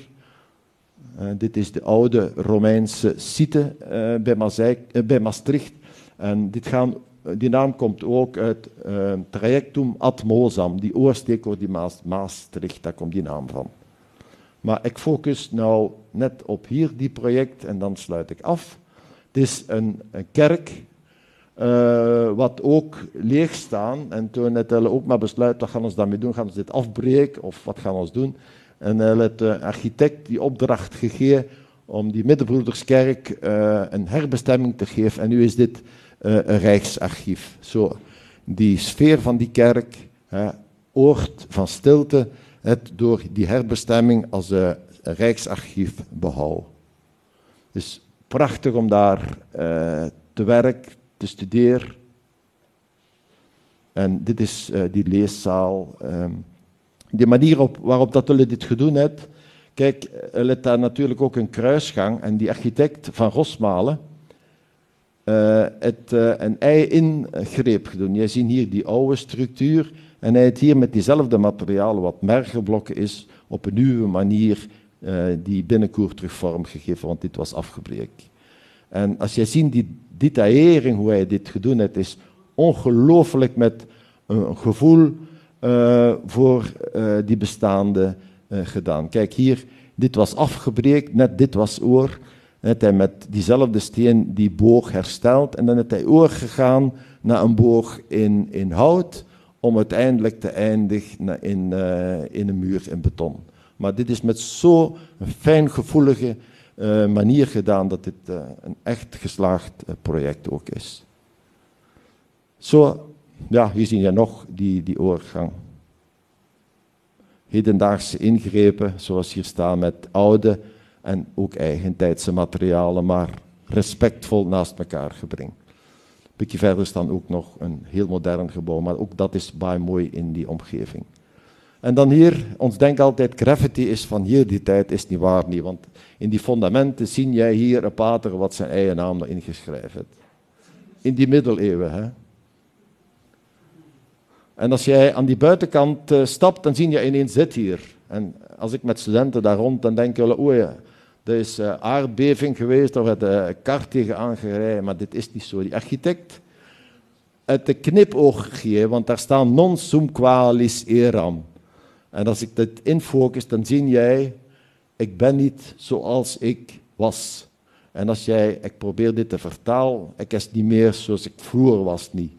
Uh, dit is de oude Romeinse site uh, bij, Mazeik, bij Maastricht. En dit gaan die naam komt ook uit trajectum ad Mozam, die oorsteek door die Maas, Maastricht, daar komt die naam van. Maar ik focus nou net op hier die project en dan sluit ik af. Het is een, een kerk uh, wat ook leeg staan. En toen het ook maar besluit, wat gaan we daarmee doen? Gaan we dit afbreken of wat gaan we doen? En hij heeft de architect die opdracht gegeven om die Middenbroederskerk uh, een herbestemming te geven. En nu is dit uh, een rijksarchief. Zo, die sfeer van die kerk, oord van stilte, het door die herbestemming als een rijksarchief behouden. Dus prachtig om daar te werken, te studeren. En dit is uh, die leeszaal. Um, de manier op, waarop dat jullie dit gedaan hebben. Kijk, er ligt daar natuurlijk ook een kruisgang. En die architect van Rosmalen, uh, het, uh, een ei-ingreep gedaan. Je ziet hier die oude structuur en hij heeft hier met diezelfde materialen, wat mergelblokken is, op een nieuwe manier die binnenkoer terug vorm gegeven, want dit was afgebreken. En als je ziet die detaillering, hoe hij dit gedaan heeft, is ongelooflijk met een gevoel voor die bestaande gedaan. Kijk hier, dit was afgebreken, net dit was oor heeft hij met diezelfde steen die boog hersteld en dan is hij overgegaan naar een boog in, in hout om uiteindelijk te eindigen in, in een muur in beton. Maar dit is met zo'n fijngevoelige uh, manier gedaan dat dit uh, een echt geslaagd project ook is. Zo, ja, hier zie je nog die, die oorgang. Hedendaagse ingrepen, zoals hier staan met oude en ook eigentijdse materialen, maar respectvol naast elkaar gebring. Een beetje verder staan ook nog een heel modern gebouw, maar ook dat is baie mooi in die omgeving. En dan hier, ons denkt altijd, graffiti is van hier die tijd, is niet waar niet, want in die fundamenten zie jij hier een pater wat zijn eigen naam erin geschreven heeft. In die middeleeuwen, hè. En als jij aan die buitenkant uh, stapt, dan zie je ineens zit hier. En als ik met studenten daar rond, dan denk je, oei, er is uh, aardbeving geweest, of het uh, kar tegen aangereden, maar dit is niet zo. Die architect uit de knipoog want daar staan non sum qualis eram. En als ik dit infocus, dan zie jij, ik ben niet zoals ik was. En als jij, ik probeer dit te vertalen, ik is niet meer zoals ik vroeger was niet.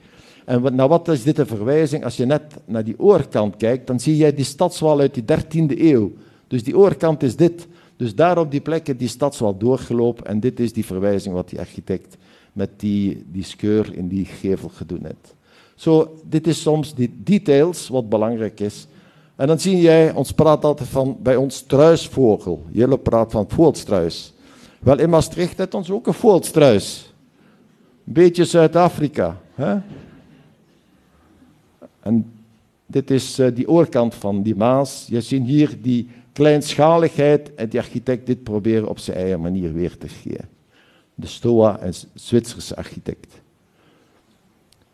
En naar wat is dit een verwijzing? Als je net naar die oorkant kijkt, dan zie jij die stadswal uit die 13e eeuw. Dus die oorkant is dit. Dus daar op die plek is die stadswal doorgelopen en dit is die verwijzing wat die architect met die, die skeur in die gevel gedaan heeft. Zo, dit is soms die details wat belangrijk is. En dan zie jij, ons praat altijd van bij ons struisvogel. Jullie praat van voelstruis. Wel, in Maastricht heeft ons ook een voelstruis. Een beetje Zuid-Afrika. En dit is uh, die oorkant van die Maas. Je ziet hier die kleinschaligheid en die architect dit proberen op zijn eigen manier weer te geven. De Stoa, een Zwitserse architect.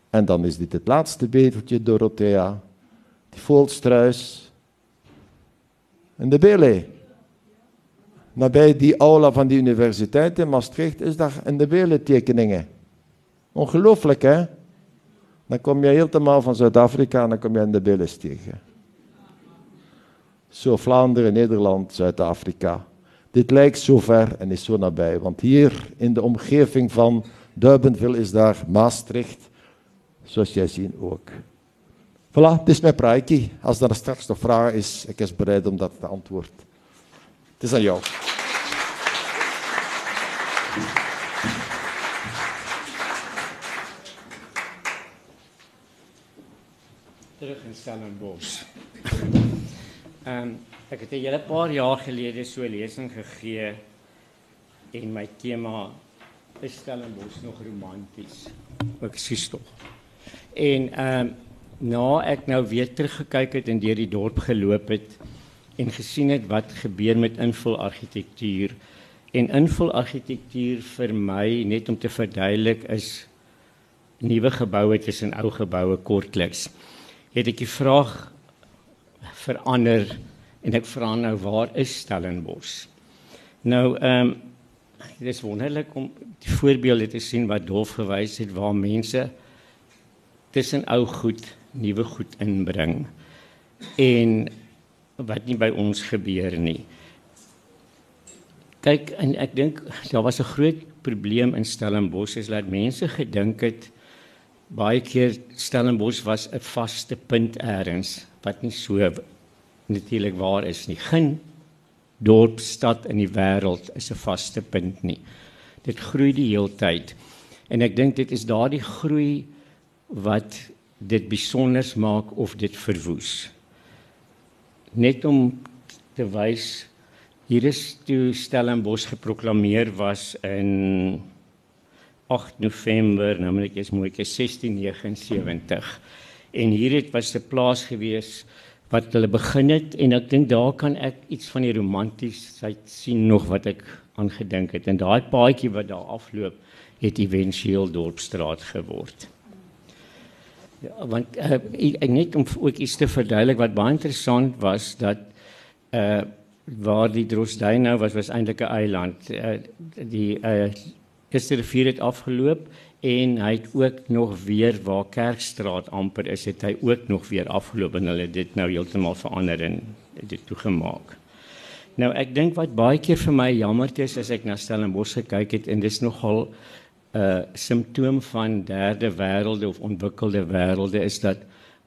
En dan is dit het laatste beteltje, Dorothea. Die voelstruis. En de Bele. Nabij die aula van die universiteit in Maastricht is daar een de Bele tekeningen. Ongelooflijk, hè? Dan kom je helemaal van Zuid-Afrika en dan kom je in de Beles tegen. Zo Vlaanderen, Nederland, Zuid-Afrika. Dit lijkt zo ver en is zo nabij. Want hier in de omgeving van Duibenville is daar Maastricht. Zoals jij ziet ook. Voilà, dit is mijn praatje. Als er straks nog vragen is, ik is bereid om dat te antwoorden. Het is aan jou.
terug in Stellenbosch. Ehm um, ek het 'n hele paar jaar gelede so 'n lesing gegee en my tema is Stellenbosch nog romanties. Ek sies tog. En ehm um, na ek nou weer teruggekyk het en deur die dorp geloop het en gesien het wat gebeur met invulargitektuur en invulargitektuur vir my net om te verduidelik is nuwe geboue tussen ou geboue kortliks het ek die vraag verander en ek vra nou waar is Stellenbosch? Nou ehm um, dit is wonderlik om die voorbeelde te sien wat Dolf gewys het waar mense tussen ou goed nuwe goed inbring en wat nie by ons gebeur nie. Kyk en ek dink daar was 'n groot probleem in Stellenbosch is dat mense gedink het baie keer Stellenbosch was 'n vaste punt eers wat nie so natuurlik waar is nie. Geen dorp stad in die wêreld is 'n vaste punt nie. Dit groei die heeltyd. En ek dink dit is daardie groei wat dit besonder maak of dit verwoes. Net om te wys hier is toe Stellenbosch geproklaameer was in 8 November, nou moet ek eens mooi, 1679. En hier het was 'n plaas gewees wat hulle begin het en ek dink daar kan ek iets van die romantiesheid sien nog wat ek aangedink het. En daai paadjie wat daar afloop, het éventueel dorpstraat geword. Ja, want uh, ek net om ook iets te verduidelik wat baie interessant was dat uh waar die Drosdyn nou was was eintlik 'n eiland. Uh, die uh gister rivier het afgeloop en hy het ook nog weer waar Kerkstraat amper is, het hy ook nog weer afgeloop en hulle dit nou heeltemal verander en dit toegemaak. Nou ek dink wat baie keer vir my jammer is as ek na Stellenbosch gekyk het en dis nogal 'n uh, simptoom van derde wêrelde of ontwikkelde wêrelde is dat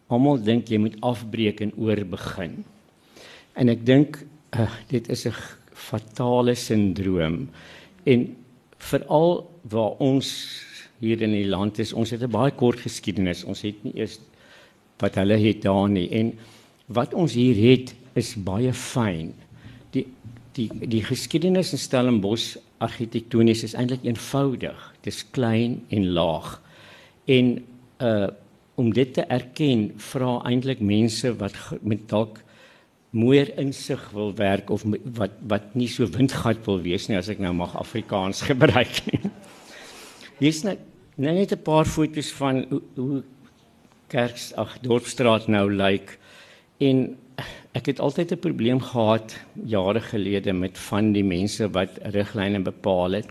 almal dink jy moet afbreek en oorbegin. En ek dink uh, dit is 'n fatale sindroom en veral waar ons hier in die land is, ons het 'n baie kort geskiedenis. Ons het nie eers wat hulle het daar nie en wat ons hier het is baie fyn. Die die die geskiedenis in Stellenbosch argitektonies is eintlik eenvoudig. Dit is klein en laag. En uh om dit te erken, vra eintlik mense wat met dalk meer insig wil werk of wat wat nie so windgat wil wees nie as ek nou mag Afrikaans gebruik nie. Hier's net nou net 'n paar foto's van hoe, hoe Kerks ag Dorpstraat nou lyk en ek het altyd 'n probleem gehad jare gelede met van die mense wat riglyne bepaal het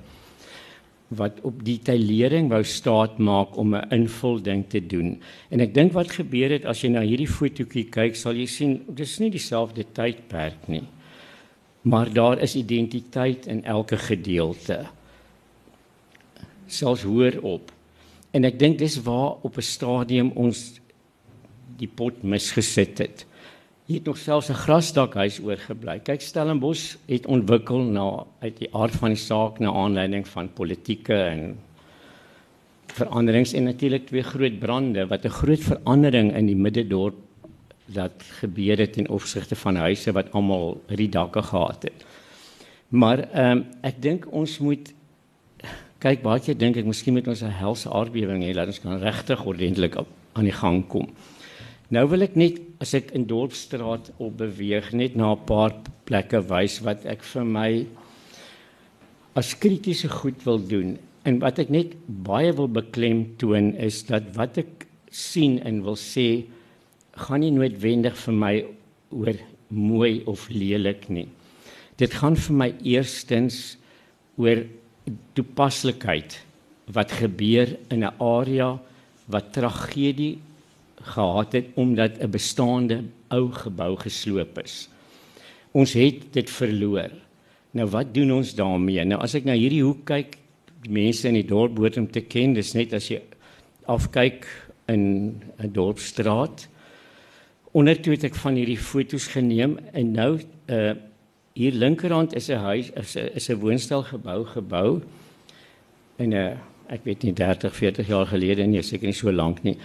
wat op detailering wou staat maak om 'n invulding te doen. En ek dink wat gebeur het as jy na hierdie fotootjie kyk, sal jy sien dis nie dieselfde tydperk nie. Maar daar is identiteit in elke gedeelte. Selfs hoor op. En ek dink dis waar op 'n stadium ons die pot misgesit het. Hier het nog selfs 'n grasdakhuis oorgebly. Kyk Stellenbosch het ontwikkel na uit die aard van die saak na aanleiding van politieke en veranderings en natuurlik twee groot brande wat 'n groot verandering in die middedorp dat gebeur het in opsigte van huise wat almal riedakke gehad het. Maar ehm um, ek dink ons moet kyk baie keer dink ek miskien moet ons 'n helse aardbewing hê dat ons kan regtig ordentlik aan die gang kom. Nou wil ek net as ek in Dorpsstraat op beweeg net na 'n paar plekke wys wat ek vir my as kritiese goed wil doen en wat ek net baie wil beklemtoon is dat wat ek sien en wil sê gaan nie noodwendig vir my oor mooi of lelik nie. Dit gaan vir my eerstens oor toepaslikheid wat gebeur in 'n area wat tragedie gehad het omdat 'n bestaande ou gebou gesloop is. Ons het dit verloor. Nou wat doen ons daarmee? Nou as ek na hierdie hoek kyk, die mense in die dorp behoort om te ken, dis net as jy afkyk in 'n dorpsstraat Ondertoe het ek van hierdie foto's geneem en nou uh hier linkerhand is 'n huis is 'n is 'n woonstel gebou in 'n uh, ek weet nie 30 40 jaar gelede nie seker nie so lank nie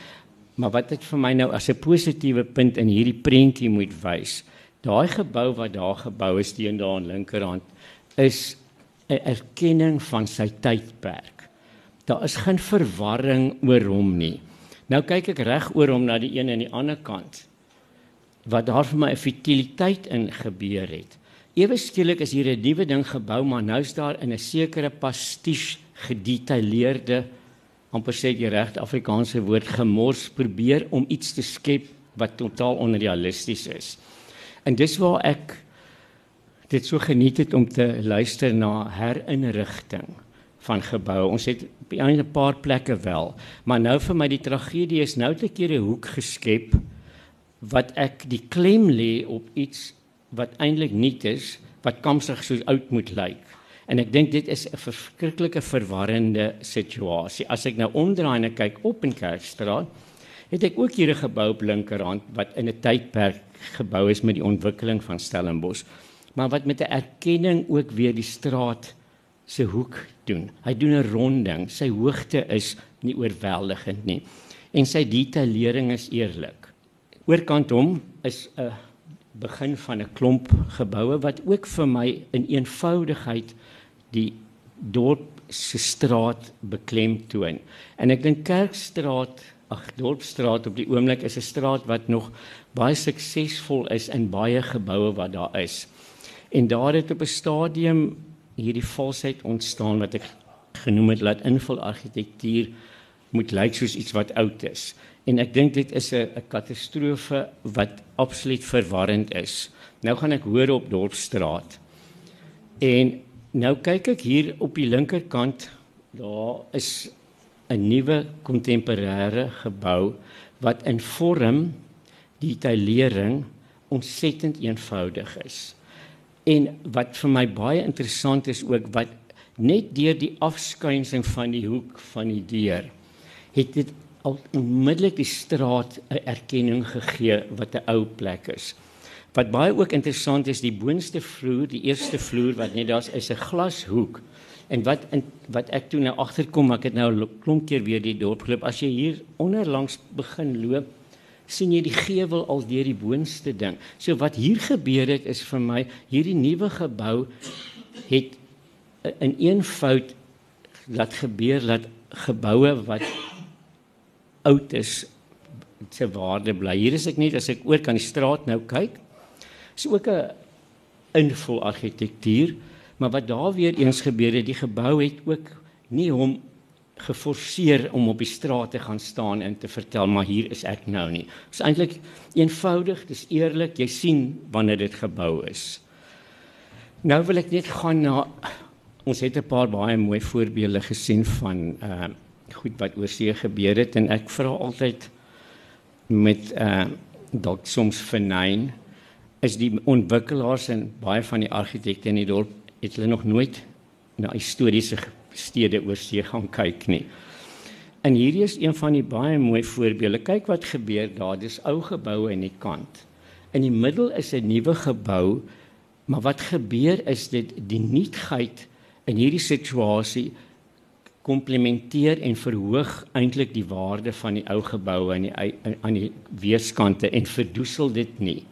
maar wat dit vir my nou as 'n positiewe punt in hierdie prentjie moet wys daai gebou wat daar gebou is teen daar aan linkerhand is 'n erkenning van sy tydperk daar is geen verwarring oor hom nie nou kyk ek reg oor hom na die een en die ander kant wat daar vir my 'n futiliteit in gebeur het. Ewe skielik is hier 'n nuwe ding gebou, maar nou is daar in 'n sekere pastiche gedetailleerde amper sê jy reg Afrikaanse woord gemors probeer om iets te skep wat totaal onrealisties is. En dis waar ek dit so geniet het om te luister na herinrigting van geboue. Ons het op 'n paar plekke wel, maar nou vir my die tragedie is nou te kere 'n hoek geskep wat ek die klem lê op iets wat eintlik nuut is, wat kamsig so oud moet lyk. En ek dink dit is 'n verskriklike verwarrende situasie. As ek nou omdraai en kyk op in Kerkstraat, het ek ook hier 'n gebou op linkerhand wat in 'n tydperk gebou is met die ontwikkeling van Stellenbosch, maar wat met 'n erkenning ook weer die straat se hoek doen. Hy doen 'n ronding. Sy hoogte is nie oorweldigend nie en sy detailering is eerlik. Oorkant hom is 'n begin van 'n klomp geboue wat ook vir my in eenvoudigheid die dorp se straat beklemtoon. En ek dink Kerkstraat, ag Dorpstraat op die oomblik is 'n straat wat nog baie suksesvol is in baie geboue wat daar is. En daar het op 'n stadium hierdie valsheid ontstaan wat ek genoem het laat invul argitektuur moet lyk soos iets wat oud is. En ek dink dit is 'n katastrofe wat absoluut verwarrend is. Nou gaan ek hoor op Dorpsstraat. En nou kyk ek hier op die linkerkant, daar is 'n nuwe kontemporêre gebou wat in vorm detailering ontsettend eenvoudig is. En wat vir my baie interessant is ook wat net deur die afskynsing van die hoek van die deur het dit onmiddellik die straat 'n erkenning gegee wat 'n ou plek is. Wat baie ook interessant is, die boonste vloer, die eerste vloer wat net daar's is 'n glashoek. En wat in, wat ek toe nou agterkom, ek het nou klomp keer weer die dorp geloop. As jy hier onderlangs begin loop, sien jy die gevel al deur die boonste ding. So wat hier gebeur het is vir my hierdie nuwe gebou het in een fout laat gebeur dat geboue wat oud is se waarde bly. Hier is ek net as ek oor kan die straat nou kyk. Is ook 'n invul argitektuur, maar wat daar weer eens gebeur het, die gebou het ook nie hom geforseer om op die straat te gaan staan en te vertel maar hier is ek nou nie. Dit is eintlik eenvoudig, dis eerlik, jy sien wanneer dit gebou is. Nou wil ek net gaan na ons het 'n paar baie mooi voorbeelde gesien van uh goed wat oor see gebeur het en ek vra altyd met uh dalk soms vernyn is die ontwikkelaars en baie van die argitekte in die dorp het hulle nog nooit na historiese stede oor see gaan kyk nie. En hierdie is een van die baie mooi voorbeelde. Kyk wat gebeur daar. Dis ou geboue aan die kant. In die middel is 'n nuwe gebou, maar wat gebeur is dit die nuutheid in hierdie situasie komplementeer en verhoog eintlik die waarde van die ou gebou aan die aan die weerskante en verdoesel dit nie.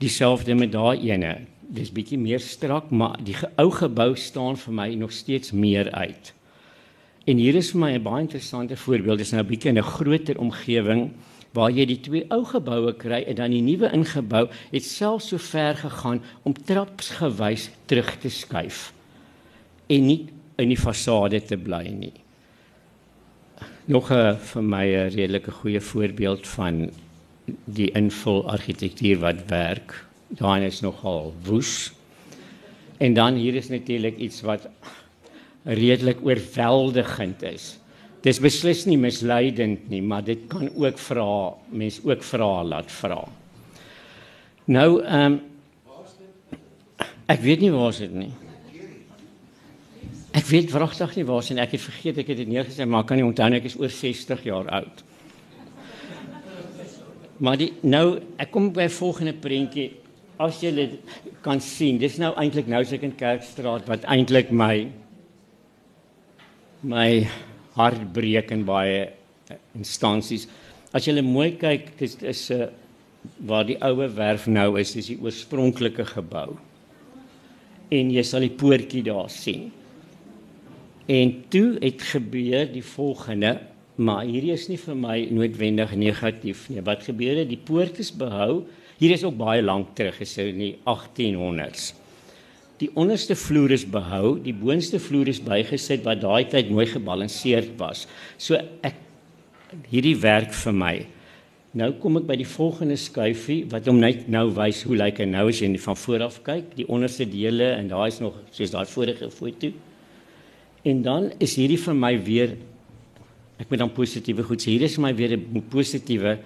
Dieselfde met daai ene. Dis bietjie meer strak, maar die ou gebou staan vir my nog steeds meer uit. En hier is vir my 'n baie interessante voorbeeld. Dis nou bietjie in 'n groter omgewing waar jy die twee ou geboue kry en dan die nuwe ingebou het selfs so ver gegaan om trapsgewys terug te skuif en nie in die fasade te bly nie. Nog 'n vir my 'n redelike goeie voorbeeld van die invul argitektuur wat werk. Daar is nogal woes. En dan hier is natuurlik iets wat redelik oorweldigend is. Dis beslis nie misleidend nie, maar dit kan ook vra mens ook vra laat vra. Nou ehm um, ek weet nie waar dit nie. Ek weet wragtig nie waar dit nie. Ek het vergeet ek het dit neergesit, maar kan nie onthou ek is oor 60 jaar oud. Maar die nou ek kom by volgende prentjie. As jy dit kan sien, dis nou eintlik nou as ek in Kerkstraat wat eintlik my my hart breek in baie eh, instansies. As jy mooi kyk, dis is 'n uh, waar die oue werf nou is, dis die oorspronklike gebou. En jy sal die poortjie daar sien. En toe het gebeur die volgende, maar hierdie is nie vir my noodwendig negatief nie. Wat gebeur het? Die poort is behou. Hier is ook baie lank terug gesê in die 1800s. Die onderste vloer is behou, die boonste vloer is bygesit wat daai tyd mooi gebalanseerd was. So ek hierdie werk vir my. Nou kom ek by die volgende skuifie wat hom net nou wys hoe lyk hy nou as jy van voor af kyk, die onderste dele en daar is nog soos daai vorige foto. En dan is hierdie vir my weer ek moet dan positiewe goed sê. Hier is my weer 'n positiewe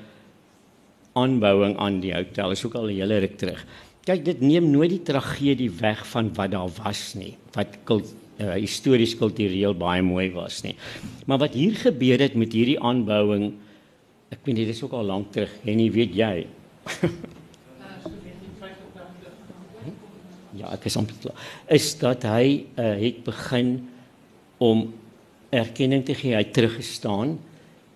aanbouing aan die hotel. Is ook al 'n hele ruk terug. Kyk, dit neem nooit die tragedie weg van wat daar was nie. Wat kult, uh, histories kultureel baie mooi was nie. Maar wat hier gebeur het met hierdie aanbouing, ek weet dit is ook al lank terug en jy weet jy. ja, ek is amper klaar. Is dat hy uh, het begin om erkenning te gee, hy teruggestaan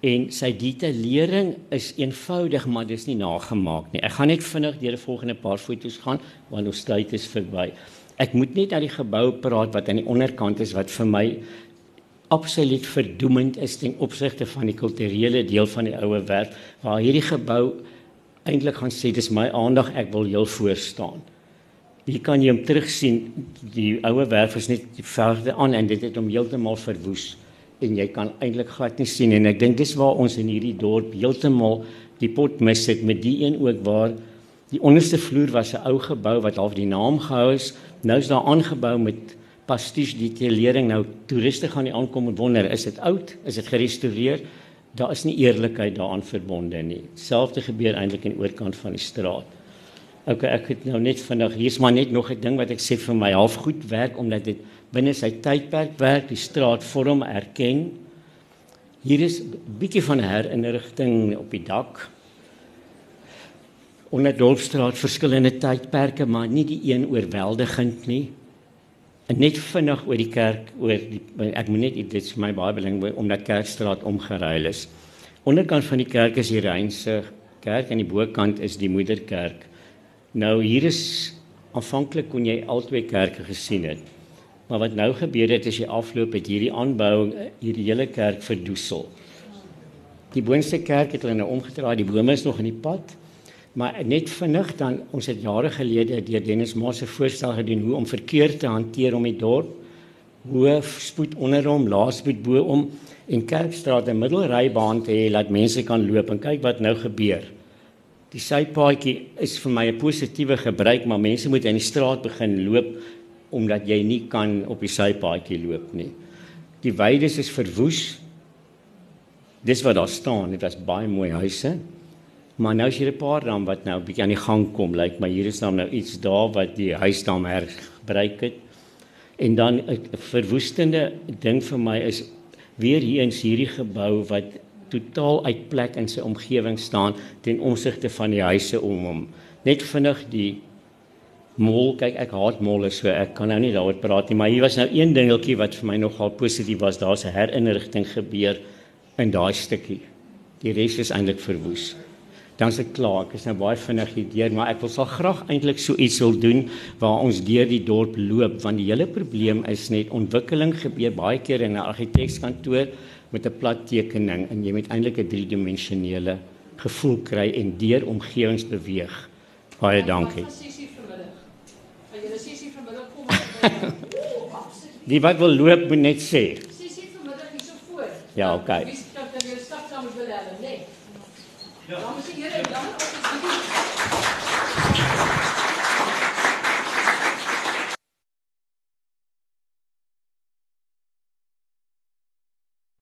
en sy detaillering is eenvoudig maar dis nie nagemaak nie. Ek gaan net vinnig deur die volgende paar foto's gaan want ons tyd is verby. Ek moet net uit die gebou praat wat aan die onderkant is wat vir my absoluut verdoemend is ten opsigte van die kulturele deel van die ouer werk waar hierdie gebou eintlik gaan sê dis my aandag ek wil heel voor staan. Hier kan jy hom terugsien die ouer werk is net verder aan en dit het hom heeltemal verwoes en jy kan eintlik glad nie sien en ek dink dis waar ons in hierdie dorp heeltemal die pot mis het met die een ook waar die onderste vloer was 'n ou gebou wat half die naam gehou is. Nou is daar aangebou met pastiche detailering nou toeriste gaan nie aankom en wonder is dit oud? Is dit gerestoreer daar is nie eerlikheid daaraan verbonde nie. Selfde gebeur eintlik in oorkant van die straat OK ek het nou net vinnig hier's maar net nog 'n ding wat ek sê vir my half goed werk omdat dit binne sy tydperk werk, die straat vorm erken. Hier is 'n bietjie van herinnerigting op die dak. Onder Dorpsstraat verskillende tydperke, maar nie die een oorweldigend nie. En net vinnig oor die kerk, oor die ek moet net dit is my baie belangrik omdat Kerkstraat omgeruil is. Onderkant van die kerk is die Reinse kerk en die bokant is die moederkerk. Nou hier is aanvanklik kon jy albei kerke gesien het. Maar wat nou gebeur het is die afloop het hierdie aanbou hierdie hele kerk verdoesel. Die boonste kerk het hulle nou omgedraai, die bome is nog in die pad. Maar net vinnig dan ons het jare gelede deur Dennis Moss se voorstel gedoen hoe om verkeer te hanteer om die dorp hoë spoed onder hom, laaspoed bo hom en Kerkstraat 'n middelrybaan te hê dat mense kan loop en kyk wat nou gebeur. Die sypaadjie is vir my 'n positiewe gebruik, maar mense moet in die straat begin loop omdat jy nie kan op die sypaadjie loop nie. Die weides is verwoes. Dis wat daar staan, dit was baie mooi huise. Maar nou is hier 'n paar dan wat nou 'n bietjie aan die gang kom, lyk like, maar hier is nou iets daar wat die huis dan hergebruik het. En dan 'n verwoestende ding vir my is weer hier in hierdie gebou wat totaal uit plek in sy omgewing staan ten opsigte van die huise om hom. Net vinnig die mol, kyk ek haat molle so ek kan nou nie daaroor praat nie, maar hier was nou een dingetjie wat vir my nogal positief was. Daar's 'n herinnerigting gebeur in daai stukkie. Die res is eintlik verwoes. Dan se klaar, ek is nou baie vinnig hier deur, maar ek wil sal graag eintlik so iets wil doen waar ons deur die dorp loop want die hele probleem is net ontwikkeling gebeur baie keer in 'n argitekskantoor met 'n plat tekening en jy moet eintlik 'n driedimensionele gevoel kry en deur omgewings beweeg. Baie dankie. Die wat wil loop moet net sê.
Sessie vanmiddag hier so voor.
Ja, okay.
Wie kan dan jou stap saam met Willem, nee. Ja. Dames en here, dan op die